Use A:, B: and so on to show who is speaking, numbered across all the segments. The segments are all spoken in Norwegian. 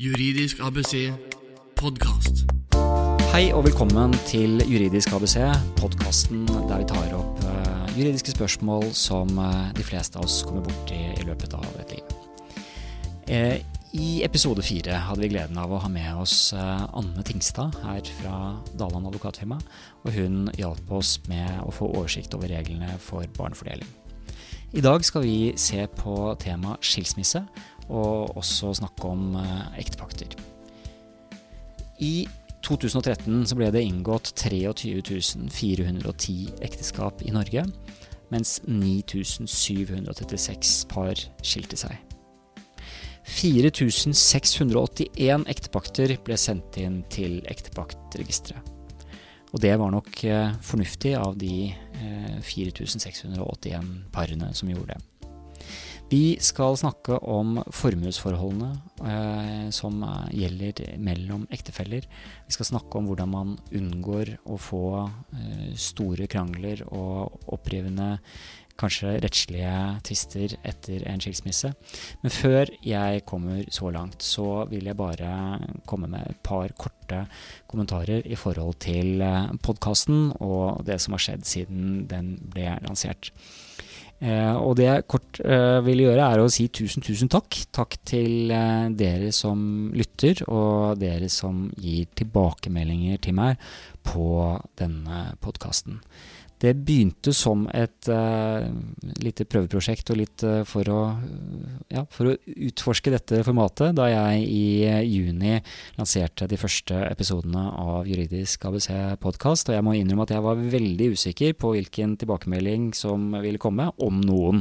A: Juridisk ABC podkast.
B: Hei og velkommen til Juridisk ABC, podkasten der vi tar opp eh, juridiske spørsmål som eh, de fleste av oss kommer borti i løpet av et liv. Eh, I episode fire hadde vi gleden av å ha med oss Anne Tingstad her fra Daland advokatfirma, og hun hjalp oss med å få oversikt over reglene for barnefordeling. I dag skal vi se på temaet skilsmisse, og også snakke om eh, ektepakter. I 2013 så ble det inngått 23 410 ekteskap i Norge, mens 9736 par skilte seg. 4681 ektepakter ble sendt inn til ektepaktregisteret. Og det var nok eh, fornuftig av de eh, 4681 parene som gjorde det. Vi skal snakke om formuesforholdene eh, som gjelder mellom ektefeller. Vi skal snakke om hvordan man unngår å få eh, store krangler og opprivende kanskje rettslige tvister etter en skilsmisse. Men før jeg kommer så langt, så vil jeg bare komme med et par korte kommentarer i forhold til eh, podkasten og det som har skjedd siden den ble lansert. Eh, og det jeg kort eh, vil gjøre, er å si tusen, tusen takk. Takk til eh, dere som lytter, og dere som gir tilbakemeldinger til meg på denne podkasten. Det begynte som et uh, lite prøveprosjekt og litt uh, for, å, ja, for, å, utforske dette formatet, da jeg i uh, juni lanserte de første episodene av Juridisk ABC podkast. Og jeg må innrømme at jeg var veldig usikker på hvilken tilbakemelding som ville komme, om noen.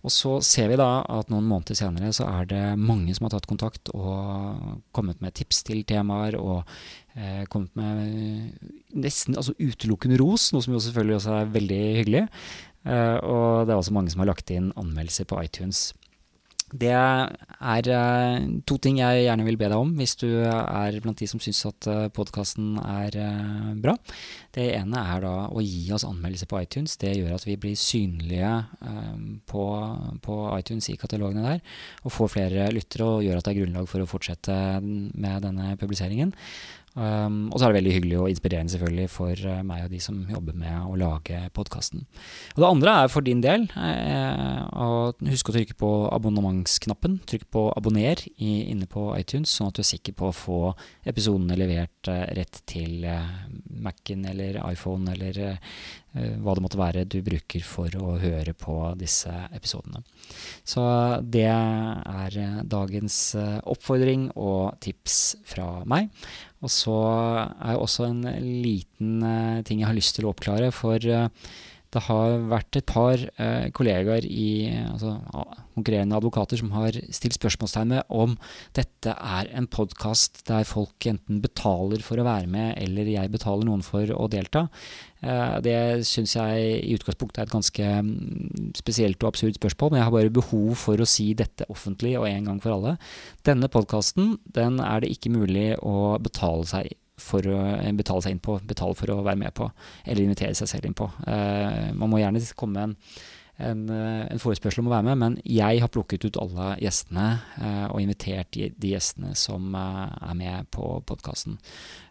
B: Og så ser vi da at noen måneder senere så er det mange som har tatt kontakt og kommet med tips til temaer og eh, kommet med nesten altså utelukkende ros, noe som jo selvfølgelig også er veldig hyggelig. Eh, og det er også mange som har lagt inn anmeldelser på iTunes. Det er uh, to ting jeg gjerne vil be deg om hvis du er blant de som syns at uh, podkasten er bra. Det ene er da å gi oss anmeldelse på iTunes. Det gjør at vi blir synlige på, på, iTunes i katalogene der, og får flere lyttere og gjør at det er grunnlag for å fortsette med denne publiseringen. Um, og så er det veldig hyggelig og inspirerende selvfølgelig for uh, meg og de som jobber med å lage podkasten. Og det andre er for din del uh, å huske å trykke på abonnementsknappen. Trykk på 'abonner' i, inne på iTunes, sånn at du er sikker på å få episodene levert uh, rett til Mac-en eller iPhone eller hva det måtte være du bruker for å høre på disse episodene. Så det er dagens oppfordring og tips fra meg. Og så er også en liten uh, ting jeg har lyst til å oppklare. For uh, det har vært et par eh, kollegaer i altså, konkurrerende advokater som har stilt spørsmålstegn ved om dette er en podkast der folk enten betaler for å være med, eller jeg betaler noen for å delta. Det syns jeg i utgangspunktet er et ganske mm, spesielt og absurd spørsmål, men jeg har bare behov for å si dette offentlig og en gang for alle. Denne podkasten den er det ikke mulig å betale seg for å betale seg inn på, betale for å være med på, eller invitere seg selv inn på. man må gjerne komme med en en, en, forespørsel om å være med, men jeg har plukket ut alle gjestene eh, og invitert de, de, gjestene som eh, er med på podkasten.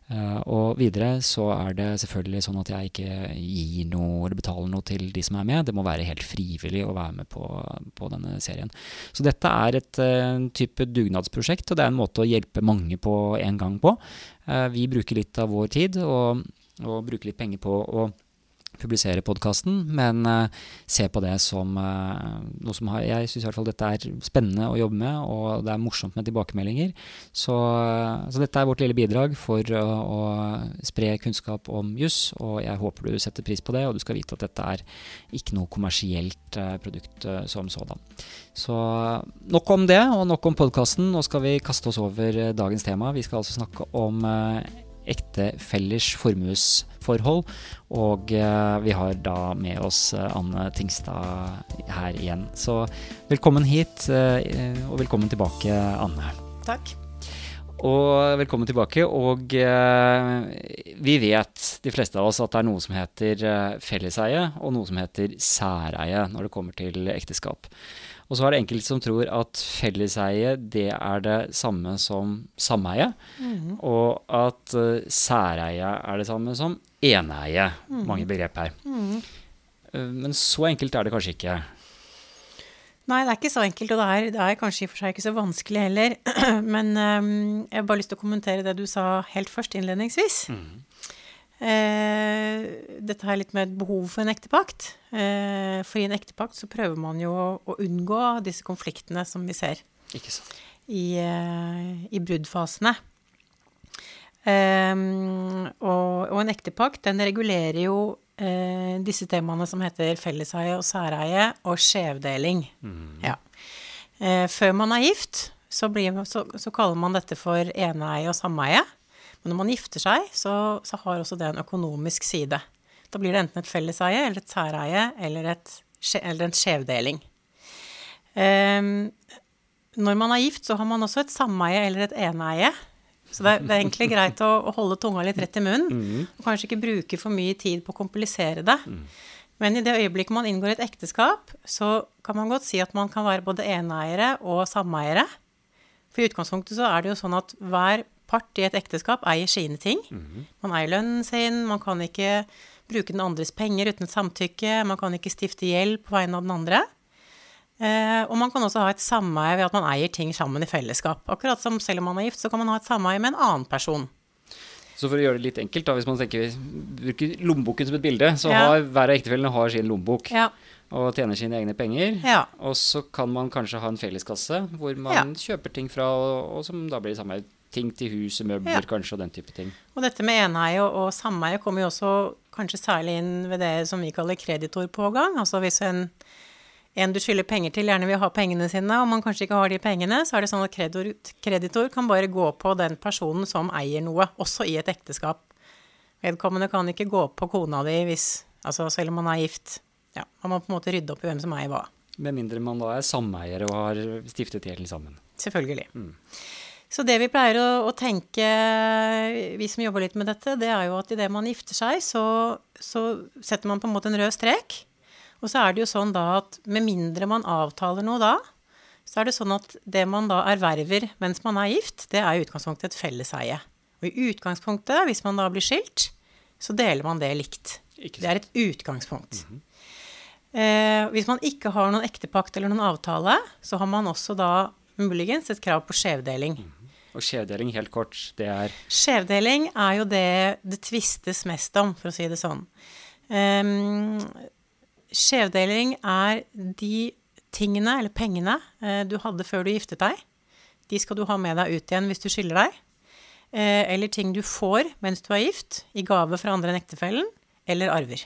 B: Uh, og videre så er det selvfølgelig sånn at jeg ikke gir noe eller betaler noe til de som er med. Det må være helt frivillig å være med på, på denne serien. Så dette er et uh, type dugnadsprosjekt, og det er en måte å hjelpe mange på en gang på. Uh, vi bruker litt av vår tid og, og bruker litt penger på å publisere podkasten, men uh, se på det som uh, noe som har Jeg syns i hvert fall dette er spennende å jobbe med, og det er morsomt med tilbakemeldinger. Så, uh, så dette er vårt lille bidrag for å spre kunnskap om juss, og jeg håper du setter pris på det, og du skal vite at dette er ikke noe kommersielt produkt som sådan. Så nok om det, og nok om podkasten. Nå skal vi kaste oss over dagens tema. Vi skal altså snakke om ektefellers formuesforhold. Og eh, vi har da med oss eh, Anne Tingstad her igjen. Så velkommen hit, eh, og velkommen tilbake, Anne.
C: Takk.
B: Og velkommen tilbake. Og vi vet, de fleste av oss, at det er noe som heter felleseie, og noe som heter særeie når det kommer til ekteskap. Og så er det enkelte som tror at felleseie det er det samme som sameie,
C: Mm.
B: og at uh, særeie er det samme som eneie.
C: Mm.
B: Mange begrep her. Uh, men så enkelt er det kanskje ikke.
C: Nei, det er ikke så enkelt, og det er, det er kanskje i og for seg ikke så vanskelig heller. Men um, jeg har bare lyst til å kommentere det du sa helt først innledningsvis. Eh, dette her litt med et behov for en ektepakt. Eh, for i en ektepakt så prøver man jo å, å unngå disse konfliktene som vi ser i, eh, i bruddfasene. Ehm, og, og en ektepakt, den regulerer jo eh, disse temaene som heter felleseie og særeie og skjevdeling. Ja. Eh, før man er gift, så, blir, så, så kaller man dette for eneeie og sameie. Men når man gifter seg, så, så har også det en økonomisk side. Da blir det enten et felleseie eller et særeie eller, et, eller en skjevdeling. Um, når man er gift, så har man også et sameie eller et eneeie. Så det er, det er egentlig greit å, å holde tunga litt rett i munnen, og kanskje ikke bruke for mye tid på å komplisere det. Men i det øyeblikket man inngår et ekteskap, så kan man godt si at man kan være både eneeiere og sameiere. For i utgangspunktet så er det jo sånn at hver part i et ekteskap eier sine ting. Man eier lønnen sin, man kan ikke bruke den andres penger uten samtykke, man kan ikke stifte gjeld på vegne av den andre. Eh, og man kan også ha et sameie ved at man eier ting sammen i fellesskap. Akkurat som selv om man er gift, så kan man ha et sameie med en annen person.
B: Så for å gjøre det litt enkelt, da, hvis man tenker, bruker lommeboken som et bilde, så
C: Ja.
B: har hver av ektefellene har sin lommebok
C: Ja.
B: og tjener sine egne penger.
C: Ja.
B: Og så kan man kanskje ha en felleskasse hvor man kjøper ting fra, og, og som da blir samme ting til huset, møbler
C: Ja.
B: kanskje, og den type ting.
C: Og dette med eneie og, og sameie kommer jo også kanskje særlig inn ved det som vi kaller kreditorpågang. Altså hvis en, en du skylder penger til, gjerne vil ha pengene sine, og man kanskje ikke har de pengene, så er det sånn at kreditor, kreditor kan bare gå på den personen som eier noe, også i et ekteskap. Vedkommende kan ikke gå på kona di hvis Altså selv om man er gift. Ja, man må på en måte rydde opp i hvem som eier hva.
B: Med mindre man da er sameiere og har stiftet gjelden sammen.
C: Selvfølgelig. Så det vi pleier å, å tenke, vi som jobber litt med dette, det er jo at idet man gifter seg, så, så setter man på en måte en rød strek. Og så er det jo sånn da at med mindre man avtaler noe da, så er det sånn at det man da erverver mens man er gift, det er i utgangspunktet et felleseie. Og i utgangspunktet, hvis man da blir skilt, så deler man det likt. Det er et utgangspunkt. eh, hvis man ikke har noen ektepakt eller noen avtale, så har man også da muligens et krav på skjevdeling.
B: Og skjevdeling, helt kort, det er
C: Skjevdeling er jo det det tvistes mest om, for å si det sånn. Um, skjevdeling er de tingene, eller pengene, eh, du hadde før du giftet deg. De skal du ha med deg ut igjen hvis du skiller deg. Eh, eller ting du får mens du er gift, i gave fra andre enn ektefellen, eller arver.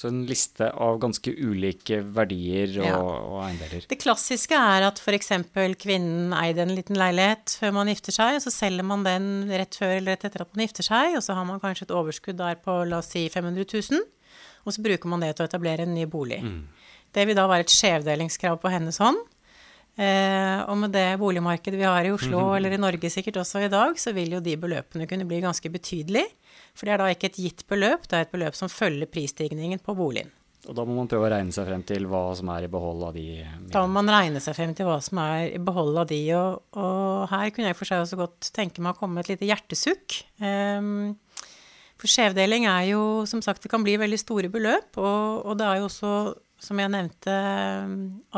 B: Så en liste av ganske ulike verdier og,
C: Ja.
B: og eiendeler.
C: Det klassiske er at f.eks. kvinnen eide en liten leilighet før man gifter seg, og så selger man den rett før eller rett etter at man gifter seg, og så har man kanskje et overskudd der på la oss si 500 000, og så bruker man det til å etablere en ny bolig. Det vil da være et skjevdelingskrav på hennes hånd. Eh, og med det boligmarkedet vi har i Oslo, eller i Norge sikkert også i dag, så vil jo de beløpene kunne bli ganske betydelige. For det er da ikke et gitt beløp, det er et beløp som følger prisstigningen på boligen.
B: Og da må man prøve å regne seg frem til hva som er i behold av de
C: Da må man regne seg frem til hva som er i behold av de, og, og her kunne jeg for seg også godt tenke meg å komme med et lite hjertesukk. Um, for skjevdeling er jo, som sagt, det kan bli veldig store beløp, og, og det er jo også, som jeg nevnte,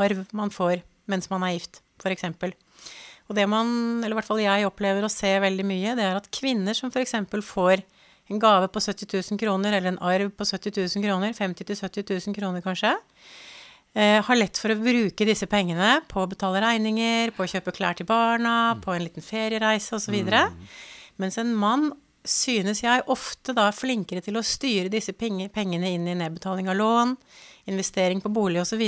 C: arv man får mens man er gift, f.eks. Og det man, eller i hvert fall jeg opplever å se veldig mye, det er at kvinner som f.eks. får en gave på 70 000 kroner, eller en arv på 70 000 kroner, 50 000-70 000 kroner kanskje, eh, har lett for å bruke disse pengene på å betale regninger, på å kjøpe klær til barna, på en liten feriereise osv. Mens en mann synes jeg ofte da er flinkere til å styre disse pengene inn i nedbetaling av lån, investering på bolig osv.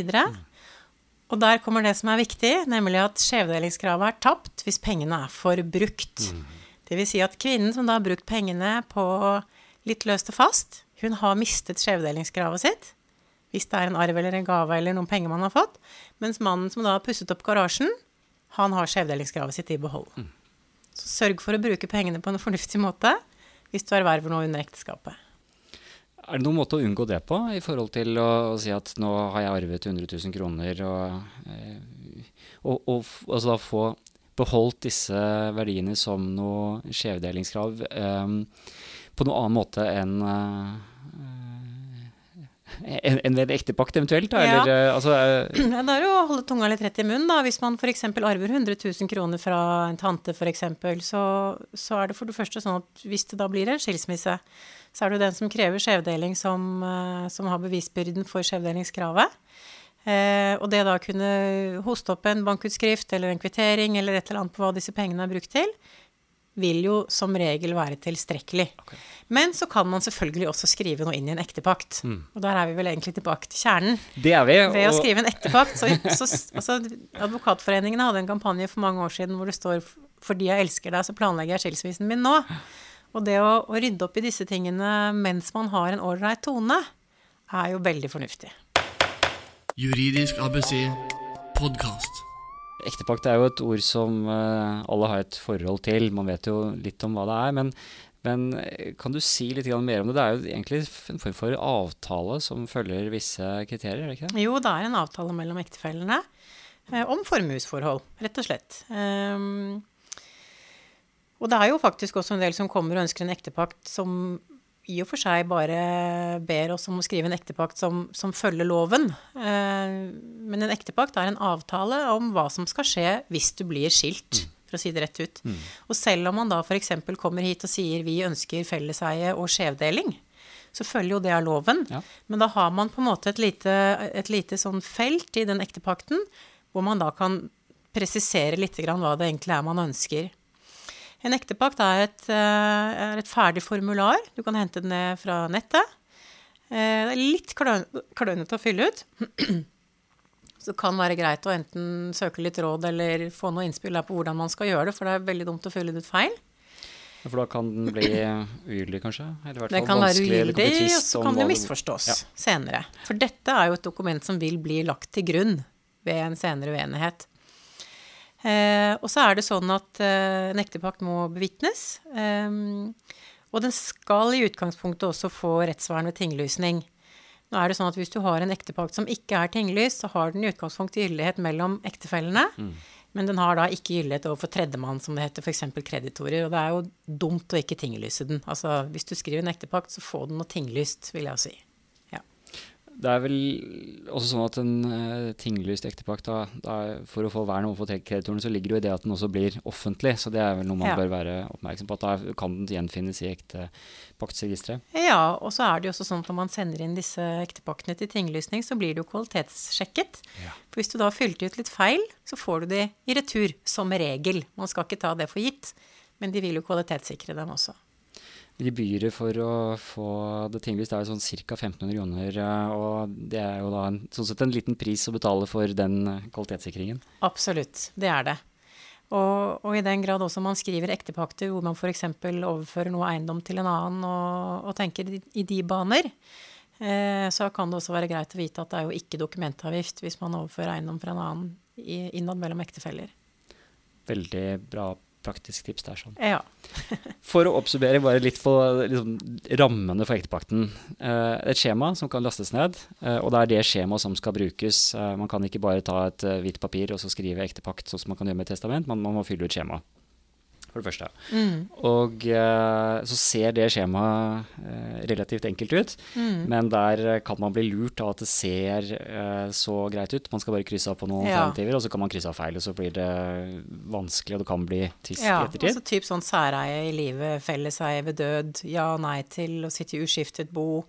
C: Og der kommer det som er viktig, nemlig at skjevdelingskravet er tapt hvis pengene er forbrukt. Det vil si at kvinnen som da har brukt pengene på litt løst og fast, hun har mistet skjevdelingskravet sitt. Hvis det er en arv eller en gave eller noen penger man har fått. Mens mannen som da har pusset opp garasjen, han har skjevdelingskravet sitt i behold. Så sørg for å bruke pengene på en fornuftig måte hvis du erverver noe under ekteskapet.
B: Er det noen måte å unngå det på, i forhold til å, å si at nå har jeg arvet 100 000 kroner, og, eh, og, og altså da få beholdt disse verdiene som noe skjevdelingskrav um, på noen annen måte enn eh, enn enn ved en ektepakt eventuelt? Da,
C: Ja.
B: eller, eh, altså,
C: uh... Det er jo å holde tunga litt rett i munnen, da. Hvis man f.eks. arver 100 000 kroner fra en tante, f.eks., så, så er det for det første sånn at hvis det da blir en skilsmisse, så er det jo den som krever skjevdeling, som, eh, som har bevisbyrden for skjevdelingskravet. Eh, og det da kunne hoste opp en bankutskrift eller en kvittering eller et eller annet på hva disse pengene er brukt til, vil jo som regel være tilstrekkelig. Men så kan man selvfølgelig også skrive noe inn i en ektepakt. Og der er vi vel egentlig tilbake til kjernen.
B: det er vi.
C: Ved å skrive en ektepakt, så, så altså, Advokatforeningen hadde en kampanje for mange år siden hvor det står 'fordi jeg elsker deg, så planlegger jeg skilsmissen min nå'. Og det å, å rydde opp i disse tingene mens man har en ålreit tone, er jo veldig fornuftig.
A: Juridisk ABC podkast.
B: Ektepakt er jo et ord som eh, alle har et forhold til. Man vet jo litt om hva det er. Men, men eh, kan du si litt mer om det? Det er jo egentlig en form for avtale som følger visse kriterier, er det ikke det?
C: Jo, det er en avtale mellom ektefellene eh, om formuesforhold, rett og slett. Um, og det er jo faktisk også en del som kommer og ønsker en ektepakt som i og for seg bare ber oss om å skrive en ektepakt som, som følger loven. Eh, men en ektepakt er en avtale om hva som skal skje hvis du blir skilt, for å si det rett ut. Og selv om man da f.eks. kommer hit og sier vi ønsker felleseie og skjevdeling, så følger jo det av loven.
B: Ja.
C: Men da har man på en måte et lite, et lite sånn felt i den ektepakten, hvor man da kan presisere litt grann hva det egentlig er man ønsker. En ektepakt er et, eh, er et ferdig formular. Du kan hente det ned fra nettet. Eh, Det er litt kløn- klønete å fylle ut. Så det kan være greit å enten søke litt råd eller få noe innspill på hvordan man skal gjøre det, for det er veldig dumt å fylle det ut feil.
B: For da kan den bli ugyldig, kanskje? Eller i hvert
C: Det
B: fall
C: kan være ugyldig, og så kan det
B: det-
C: misforstås
B: Ja.
C: senere. For dette er jo et dokument som vil bli lagt til grunn ved en senere uenighet. Eh, og så er det sånn at eh, en ektepakt må bevitnes. Eh, og den skal i utgangspunktet også få rettsvern ved tinglysning. Nå er det sånn at Hvis du har en ektepakt som ikke er tinglyst, så har den i utgangspunktet gyldighet mellom ektefellene. Men den har da ikke gyldighet overfor tredjemann, som det heter, f.eks. kreditorer. Og det er jo dumt å ikke tinglyse den. Altså, Hvis du skriver en ektepakt, så få den noe tinglyst, vil jeg si.
B: Det er vel også sånn at en uh, tinglyst ektepakt, da, da, for å få vern overfor kreditorene, så ligger det jo i det at den også blir offentlig. Så det er vel noe man
C: Ja.
B: bør være oppmerksom på. At da kan den gjenfinnes i ektepaktsregisteret.
C: Ja, og så er det jo også sånn at når man sender inn disse ektepaktene til tinglysning, så blir det jo kvalitetssjekket.
B: Ja.
C: For hvis du da fylte ut litt feil, så får du de i retur, som regel. Man skal ikke ta det for gitt, men de vil jo kvalitetssikre dem også.
B: Gebyret for å få det tinglyst er sånn ca. 1500 kroner. eh, Og det er jo da en, sånn sett en liten pris å betale for den eh, kvalitetssikringen.
C: Absolutt, det er det. Og, og i den grad også man skriver ektepakter hvor man f.eks. overfører noe eiendom til en annen og, og tenker i, i de baner, eh, så kan det også være greit å vite at det er jo ikke dokumentavgift hvis man overfører eiendom fra en annen innad mellom ektefeller.
B: Veldig bra praktisk tips der. sånn.
C: Ja.
B: For å oppsummere bare litt på liksom, rammene for ektepakten. Eh, et skjema som kan lastes ned, eh, og det er det skjemaet som skal brukes. Eh, man kan ikke bare ta et eh, hvitt papir og så skrive ektepakt, sånn som man kan gjøre med et testament. Man, man må fylle ut skjema, for det første.
C: Mm.
B: Og eh, så ser det skjemaet eh, relativt enkelt ut,
C: Mm.
B: men der eh, kan man bli lurt av at det ser så greit ut. Man skal bare krysse av på noen
C: Ja.
B: alternativer, og så kan man krysse av feil, og så blir det vanskelig, og det kan bli tvist
C: Ja,
B: i ettertid.
C: altså typ sånn særeie i livet, felleseie ved død, ja og nei til å sitte i uskiftet bo.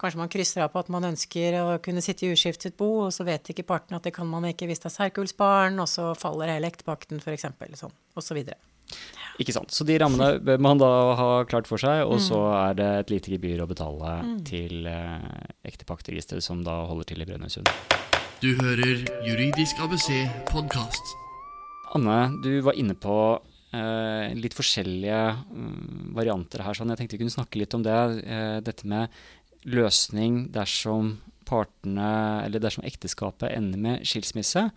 C: Kanskje man krysser av på at man ønsker å kunne sitte i uskiftet bo, og så vet ikke partene at det kan man ikke hvis det er særkullsbarn, og så faller hele ektepakten f.eks. Sånn, og så videre.
B: Ikke sant. Så de rammene bør man da ha klart for seg, og så
C: Mm.
B: er det et lite gebyr å betale til eh, ektepaktregisteret som da holder til i Brønnøysund.
A: Du hører Juridisk ABC podkast.
B: Anne, du var inne på eh, litt forskjellige mm, varianter her. Sånn. Jeg tenkte vi kunne snakke litt om det. eh, dette med løsning dersom partene, eller dersom ekteskapet ender med skilsmisse.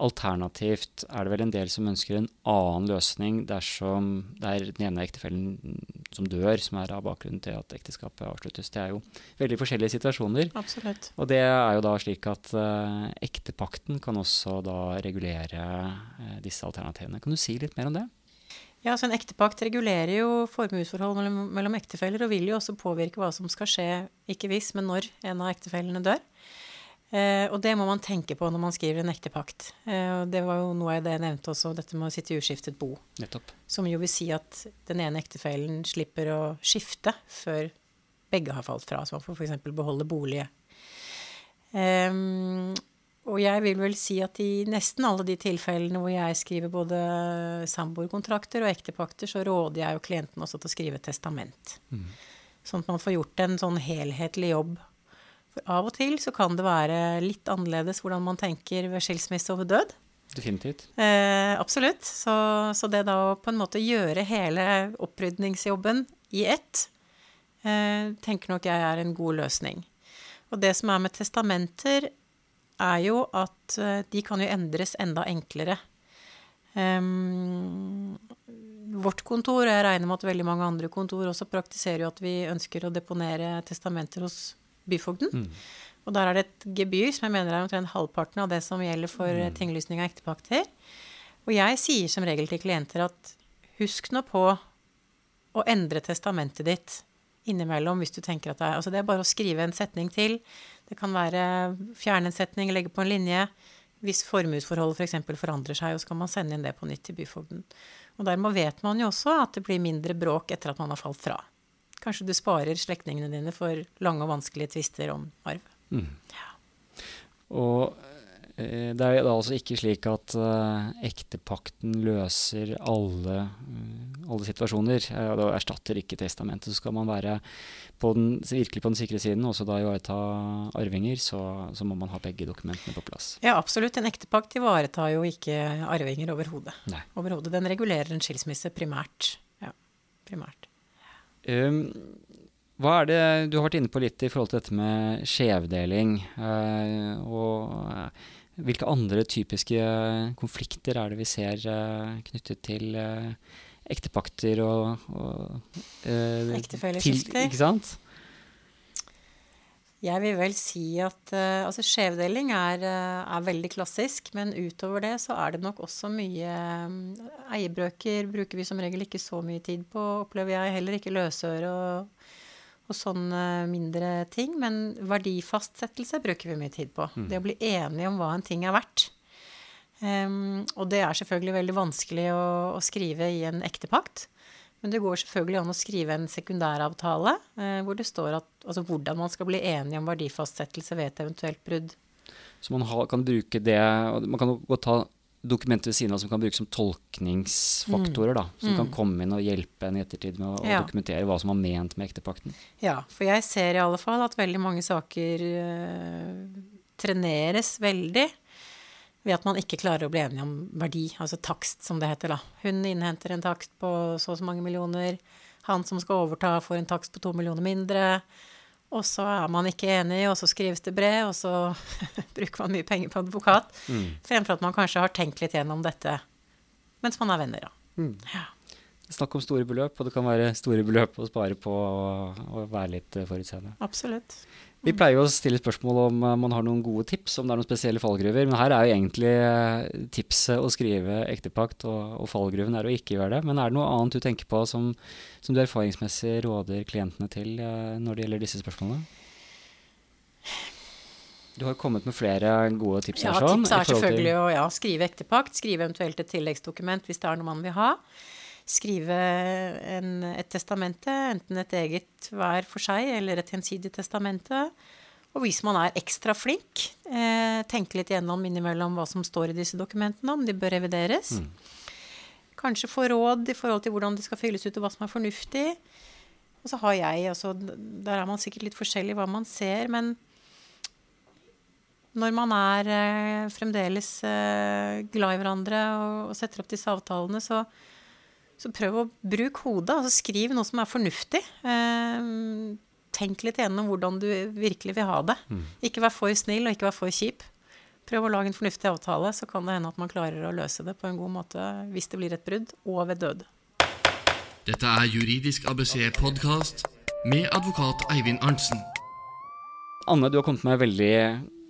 B: Alternativt er det vel en del som ønsker en annen løsning dersom det er den ene ektefellen som dør, som er av bakgrunnen til at ekteskapet avsluttes. Det er jo veldig forskjellige situasjoner.
C: Absolutt.
B: Og det er jo da slik at uh, ektepakten kan også da regulere uh, disse alternativene. Kan du si litt mer om det?
C: Ja, så En ektepakt regulerer jo formuesforhold mellom, mellom ektefeller, og vil jo også påvirke hva som skal skje, ikke hvis, men når en av ektefellene dør. Eh, og det må man tenke på når man skriver en ektepakt. Eh, og det var jo noe av det jeg nevnte også, dette med å sitte i uskiftet bo.
B: Nettopp.
C: Som jo vil si at den ene ektefellen slipper å skifte før begge har falt fra. Så man får f.eks. beholde bolige. Eh, og jeg vil vel si at i nesten alle de tilfellene hvor jeg skriver både samboerkontrakter og ektepakter, så råder jeg jo klienten også til å skrive testament. Mm. Sånn at man får gjort en sånn helhetlig jobb for av og til så kan det være litt annerledes hvordan man tenker ved skilsmisse og ved død.
B: Definitivt.
C: Eh, absolutt. Så, så, det da å på en måte gjøre hele opprydningsjobben i ett, eh, tenker nok jeg er en god løsning. Og det som er med testamenter, er jo at eh, de kan jo endres enda enklere. Um, vårt kontor, og jeg regner med at veldig mange andre kontor også praktiserer jo at vi ønsker å deponere testamenter hos byfogden. Mm. Og der er det et gebyr som jeg mener er omtrent halvparten av det som gjelder for mm. tinglysning av ektepakter. Og jeg sier som regel til klienter at husk nå på å endre testamentet ditt innimellom hvis du tenker at det er Altså det er bare å skrive en setning til. Det kan være fjerne en setning, legge på en linje. Hvis formuesforholdet f.eks. For forandrer seg, og så kan man sende inn det på nytt til byfogden. Og dermed vet man jo også at det blir mindre bråk etter at man har falt fra. Kanskje du sparer slektningene dine for lange og vanskelige tvister om arv. Mm. Ja.
B: Og eh, det er da altså ikke slik at uh, ektepakten løser alle, uh, alle situasjoner. Uh, det erstatter ikke testamentet. Så skal man være på den, virkelig på den sikre siden, også da ivareta arvinger, så, så, må man ha begge dokumentene på plass.
C: Ja, absolutt. En ektepakt ivaretar jo ikke arvinger. Overhodet. Den regulerer en skilsmisse primært. Ja, primært.
B: Um, hva er det du har vært inne på litt i forhold til dette med skjevdeling? Uh, og uh, hvilke andre typiske konflikter er det vi ser uh, knyttet til ektepakter og, og
C: Ektefelleskifter.
B: Ikke sant?
C: Jeg vil vel si at uh, altså skjevdeling er, uh, er, veldig klassisk, men utover det så er det nok også mye um, Eierbøker bruker vi som regel ikke så mye tid på, opplever jeg. Heller ikke løsøre og, og sånne mindre ting. Men verdifastsettelse bruker vi mye tid på. Mm. Det å bli enige om hva en ting er verdt. Um, og det er selvfølgelig veldig vanskelig å, å skrive i en ektepakt. Men det går selvfølgelig an å skrive en sekundæravtale eh, hvor det står at, altså hvordan man skal bli enige om verdifastsettelse ved et eventuelt brudd.
B: Så man har, kan bruke det Man kan godt ta dokumenter ved siden av som kan brukes som tolkningsfaktorer, da, som mm. kan komme inn og hjelpe en i ettertid med å, ja. å, dokumentere hva som var ment med ektepakten.
C: Ja, for jeg ser i alle fall at veldig mange saker uh, treneres veldig ved at man ikke klarer å bli enige om verdi, altså takst, som det heter. da. Hun innhenter en takst på så og så mange millioner. Han som skal overta, får en takst på to millioner mindre. Og så er man ikke enig, og så skrives det brev, og så bruker man mye penger på advokat. Mm. Fremfor at man kanskje har tenkt litt gjennom dette mens man er venner, da. Mm. Ja.
B: Snakk om store beløp, og det kan være store beløp å spare på og, være litt eh, forutseende.
C: Absolutt.
B: Vi pleier jo å stille spørsmål om uh, man har noen gode tips, om det er noen spesielle fallgruver. Men her er jo egentlig uh, tipset å skrive ektepakt, og, og, fallgruven er å ikke gjøre det. Men er det noe annet du tenker på som, som du erfaringsmessig råder klientene til når det gjelder disse spørsmålene? Du har kommet med flere gode tips.
C: Ja,
B: sånn,
C: tipset er selvfølgelig å ja, skrive ektepakt. Skrive eventuelt et tilleggsdokument hvis det er noe man vil ha skrive en, et testamente, enten et eget hver for seg eller et gjensidig testamente. Og hvis man er ekstra flink, eh, tenke litt gjennom innimellom hva som står i disse dokumentene, om de bør revideres. Mm. Kanskje få råd i forhold til hvordan det skal fylles ut, og hva som er fornuftig. Og så har jeg altså Der er man sikkert litt forskjellig hva man ser, men når man er eh, fremdeles eh, glad i hverandre og, og, setter opp disse avtalene, så, så prøv å bruke hodet. altså Skriv noe som er fornuftig. Eh, tenk litt gjennom hvordan du virkelig vil ha det. Mm. Ikke vær for snill, og ikke vær for kjip. Prøv å lage en fornuftig avtale, så kan det hende at man klarer å løse det på en god måte hvis det blir et brudd, og ved død.
A: Dette er Juridisk ABC podkast med advokat Eivind Arntzen.
B: Anne, du har kommet med veldig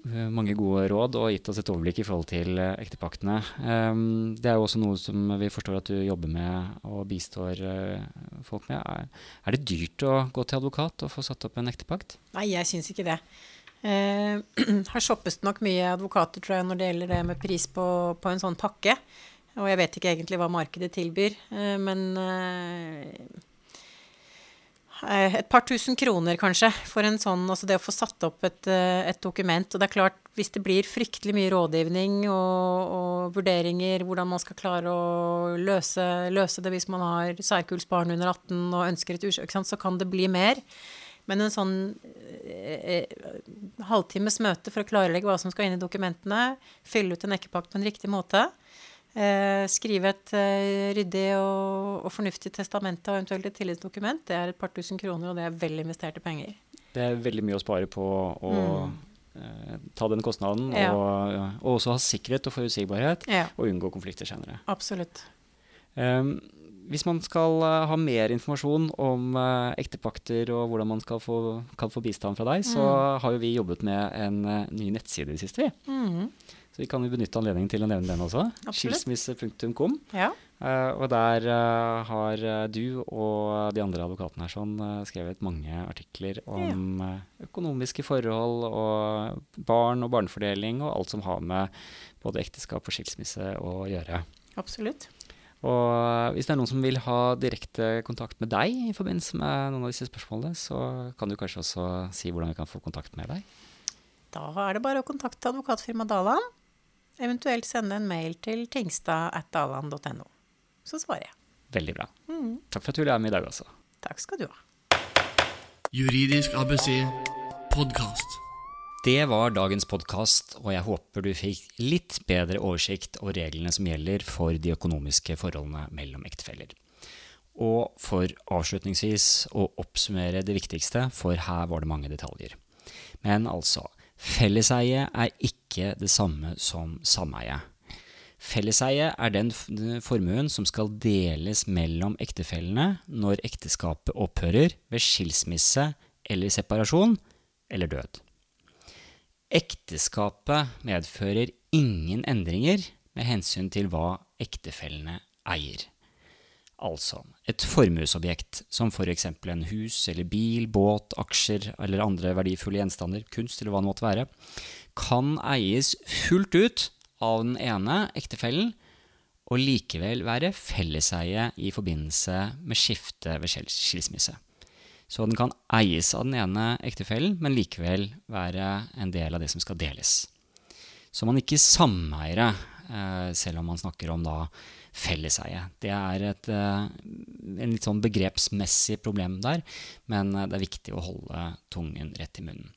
B: mange gode råd og gitt oss et overblikk i forhold til eh, ektepaktene. Um, det er jo også noe som vi forstår at du jobber med og bistår uh, folk med. Er, det dyrt å gå til advokat og få satt opp en ektepakt?
C: Nei, jeg syns ikke det. Uh, her shoppes det nok mye advokater tror jeg, når det gjelder det med pris på, på en sånn pakke. Og jeg vet ikke egentlig hva markedet tilbyr, men Eh, et par tusen kroner kanskje for en sånn, altså det å få satt opp et, eh, et, dokument. Og det er klart, hvis det blir fryktelig mye rådgivning og, og vurderinger, hvordan man skal klare å løse, løse, det hvis man har særkullsbarn under 18 og ønsker et ursøk, så kan det bli mer. Men en sånn eh, eh halvtimes møte for å klarlegge hva som skal inn i dokumentene, fylle ut en ekkepakt på en riktig måte, Eh, skrive et eh, ryddig og, og, fornuftig testamente og eventuelt et tillitsdokument. Det er et par tusen kroner, og det er vel investerte penger.
B: Det er veldig mye å spare på å mm. eh, ta den kostnaden, ja. og, og, også ha sikkerhet og forutsigbarhet, ja. og unngå konflikter senere.
C: Absolutt.
B: Um, hvis man skal uh, ha mer informasjon om uh, ektepakter og hvordan man få, kan få bistand fra deg, mm. så har jo vi jobbet med en uh, ny nettside i det siste. vi. Mm. Så vi kan jo benytte anledningen til å nevne den også. Skilsmisse.com. Ja. Uh, og der uh, har eh, du og de andre advokatene her sånn, skrevet mange artikler om økonomiske forhold og barn og barnefordeling og alt som har med både ekteskap og skilsmisse å gjøre.
C: Absolutt.
B: Og hvis det er noen som vil ha direkte kontakt med deg i forbindelse med noen av disse spørsmålene, så kan du kanskje også si hvordan vi kan få kontakt med deg?
C: Da er det bare å kontakte advokatfirmaet Daland Eventuelt sende en mail til tingstad.daland.no. Så svarer jeg.
B: Veldig bra. Mm. Takk for at du ville være med i dag også.
C: Takk skal du ha.
A: Juridisk ABC podkast.
B: Det var dagens podkast, og jeg håper du fikk litt bedre oversikt over reglene som gjelder for de økonomiske forholdene mellom ektefeller. Og for avslutningsvis å oppsummere det viktigste, for her var det mange detaljer. Men altså, Felleseie er ikke det samme som sameie. Felleseie er den formuen som skal deles mellom ektefellene når ekteskapet opphører ved skilsmisse eller separasjon eller død. Ekteskapet medfører ingen endringer med hensyn til hva ektefellene eier. Altså et formuesobjekt, som for eksempel en hus eller bil, båt, aksjer eller andre verdifulle gjenstander, kunst eller hva det måtte være, kan eies fullt ut av den ene ektefellen og likevel være felleseie i forbindelse med skifte ved skilsmisse. Så den kan eies av den ene ektefellen, men likevel være en del av det som skal deles. Så man ikke sameiere, eh, selv om man snakker om da felleseie. Det er et uh, en litt sånn begrepsmessig problem der, men uh, det er viktig å holde tungen rett i munnen.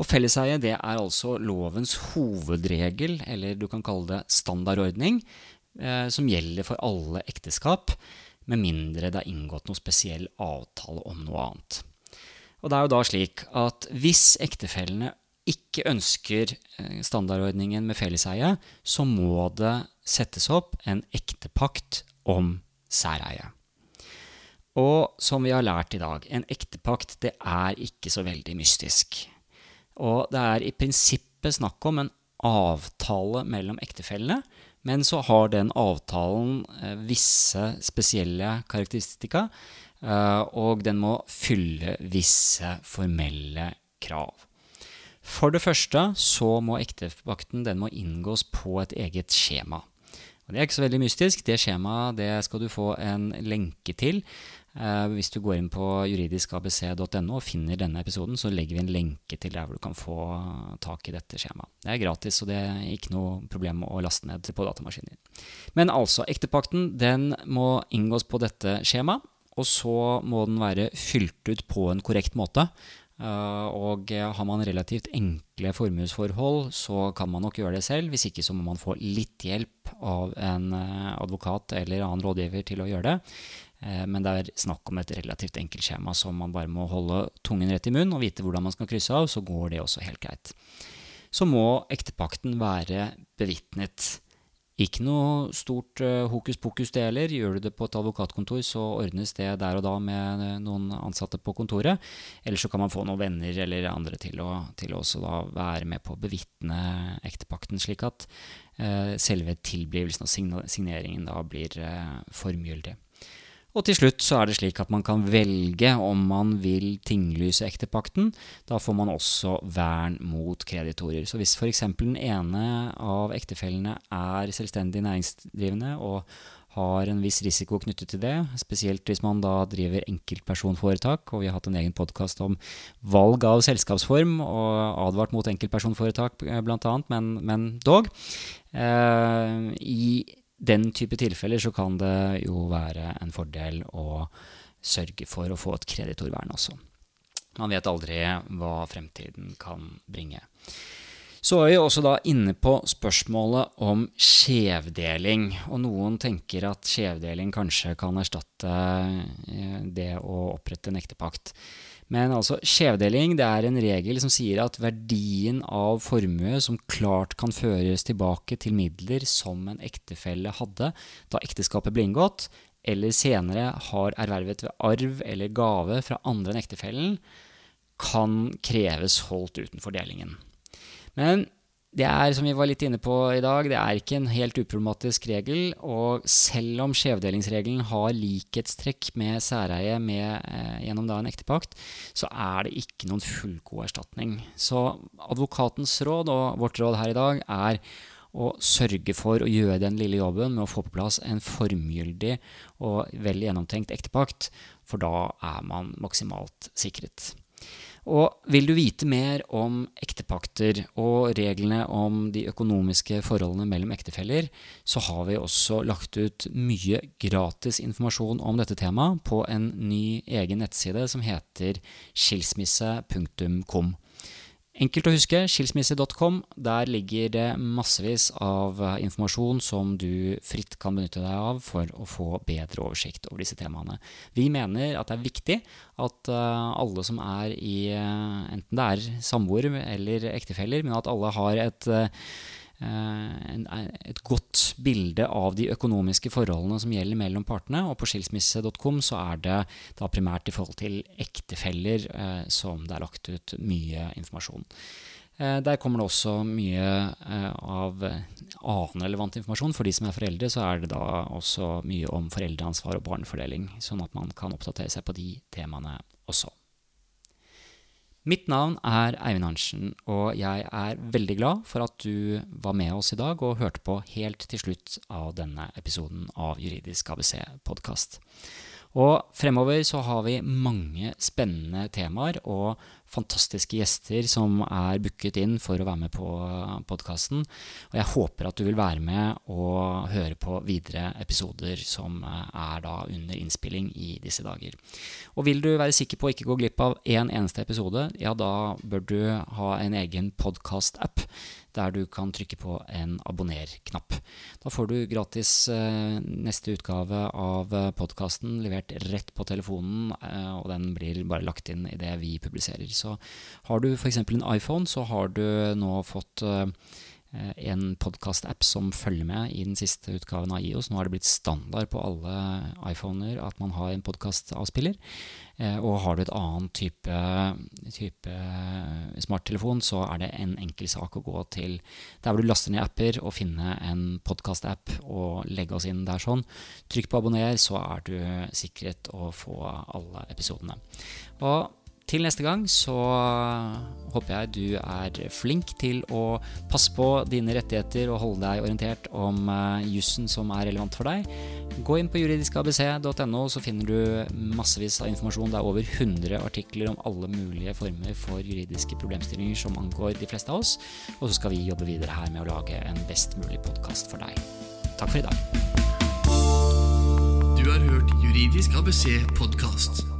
B: Og Felleseie det er altså lovens hovedregel, eller du kan kalle det standardordning, uh, som gjelder for alle ekteskap, med mindre det er inngått noe spesiell avtale om noe annet. Og det er jo da slik at hvis ektefellene ikke ønsker standardordningen med felleseie, så må det settes opp en ektepakt om særeie. Og som vi har lært i dag, en ektepakt det er ikke så veldig mystisk. Og det er i prinsippet snakk om en avtale mellom ektefellene, men så har den avtalen eh, visse spesielle karakteristika, eh, og den må fylle visse formelle krav. For det første så må ektepakten den må inngås på et eget skjema. Og det er ikke så veldig mystisk. Det skjemaet det skal du få en lenke til. Eh, hvis du går inn på juridiskabc.no og finner denne episoden, så legger vi en lenke til der hvor du kan få tak i dette skjemaet. Det er gratis, og det er ikke noe problem å laste ned på datamaskinen. Men altså, ektepakten den må inngås på dette skjemaet. Og så må den være fylt ut på en korrekt måte. Uh, og har man relativt enkle formuesforhold, så kan man nok gjøre det selv. Hvis ikke så må man få litt hjelp av en uh, advokat eller annen rådgiver til å gjøre det. Men det er snakk om et relativt enkelt skjema, som man bare må holde tungen rett i munnen og vite hvordan man skal krysse av, så går det også helt greit. Så må ektepakten være bevitnet Ikke noe stort uh, hokus pokus det heller. Gjør du det på et advokatkontor, så ordnes det der og da med uh, noen ansatte på kontoret. Eller så kan man få noen venner eller andre til å, til å være med på å bevitne ektepakten, slik at uh, selve tilblivelsen og signeringen da blir formgyldig. Og til slutt så er det slik at man kan velge om man vil tinglyse ektepakten. Da får man også vern mot kreditorer. Så hvis f.eks. den ene av ektefellene er selvstendig næringsdrivende og har en viss risiko knyttet til det, spesielt hvis man da driver enkeltpersonforetak, og vi har hatt en egen podkast om valg av selskapsform og advart mot enkeltpersonforetak bl.a., men, men dog. Eh, I den type tilfeller så kan det jo være en fordel å sørge for å få et kreditorvern også. Man vet aldri hva fremtiden kan bringe. Så er vi også da inne på spørsmålet om skjevdeling. Og noen tenker at skjevdeling kanskje kan erstatte eh, det å opprette en ektepakt. Men altså, skjevdeling det er en regel som sier at verdien av formue som klart kan føres tilbake til midler som en ektefelle hadde da ekteskapet ble inngått, eller senere har ervervet ved arv eller gave fra andre enn ektefellen, kan kreves holdt utenfor delingen. Men det er, som vi var litt inne på i dag, det er ikke en helt uproblematisk regel. Og selv om skjevdelingsregelen har likhetstrekk med særeie med, eh, gjennom da en ektepakt, så er det ikke noen fullgod erstatning. Så advokatens råd, og vårt råd her i dag, er å sørge for å gjøre den lille jobben med å få på plass en formgyldig og vel gjennomtenkt ektepakt, for da er man maksimalt sikret. Og vil du vite mer om ektepakter og reglene om de økonomiske forholdene mellom ektefeller, så har vi også lagt ut mye gratis informasjon om dette temaet på en ny egen nettside som heter skilsmisse.com. Enkelt å huske, skilsmisse.com. Der ligger det massevis av eh, informasjon som du fritt kan benytte deg av for å få bedre oversikt over disse temaene. Vi mener at det er viktig at eh, alle som er i eh, enten det er samboere eller ektefeller, men at alle har et Eh, et godt bilde av de økonomiske forholdene som gjelder mellom partene. Og på skilsmisse.com så er det da primært i forhold til ektefeller eh, som det er lagt ut mye informasjon. Eh, der kommer det også mye av annen relevant informasjon. For de som er foreldre, så er det da også mye om foreldreansvar og barnefordeling, sånn at man kan oppdatere seg på de temaene også. Mitt navn er Eivind Arntzen, og jeg er veldig glad for at du var med oss i dag og hørte på helt til slutt av denne episoden av Juridisk ABC podkast. Og fremover så har vi mange spennende temaer og fantastiske gjester som er booket inn for å være med på podkasten. Og jeg håper at du vil være med og høre på videre episoder som er da under innspilling i disse dager. Og vil du være sikker på å ikke gå glipp av én en eneste episode, ja da bør du ha en egen podkast-app der du kan trykke på en abonner-knapp. Da får du gratis eh, neste utgave av eh, podkasten levert rett på telefonen, eh, og den blir bare lagt inn i det vi publiserer. Så har du f.eks. en iPhone, så har du nå fått en podkast-app som følger med i den siste utgaven av IOS. Nå har det blitt standard på alle iPhoner at man har en podkastavspiller. Eh, og har du et annet type, type smarttelefon, så er det en enkel sak å gå til der hvor du laster ned apper og finne en podkast-app og legge oss inn der sånn. Trykk på abonner, så er du sikret å få alle episodene. Og til neste gang så håper jeg du er flink til å passe på dine rettigheter og holde deg orientert om uh, jussen som er relevant for deg. Gå inn på juridiskabc.no, så finner du massevis av informasjon. Det er over 100 artikler om alle mulige former for juridiske problemstillinger som angår de fleste av oss. Og så skal vi jobbe videre her med å lage en best mulig podkast for deg. Takk for i dag.
A: Du har hørt Juridisk ABC podkast.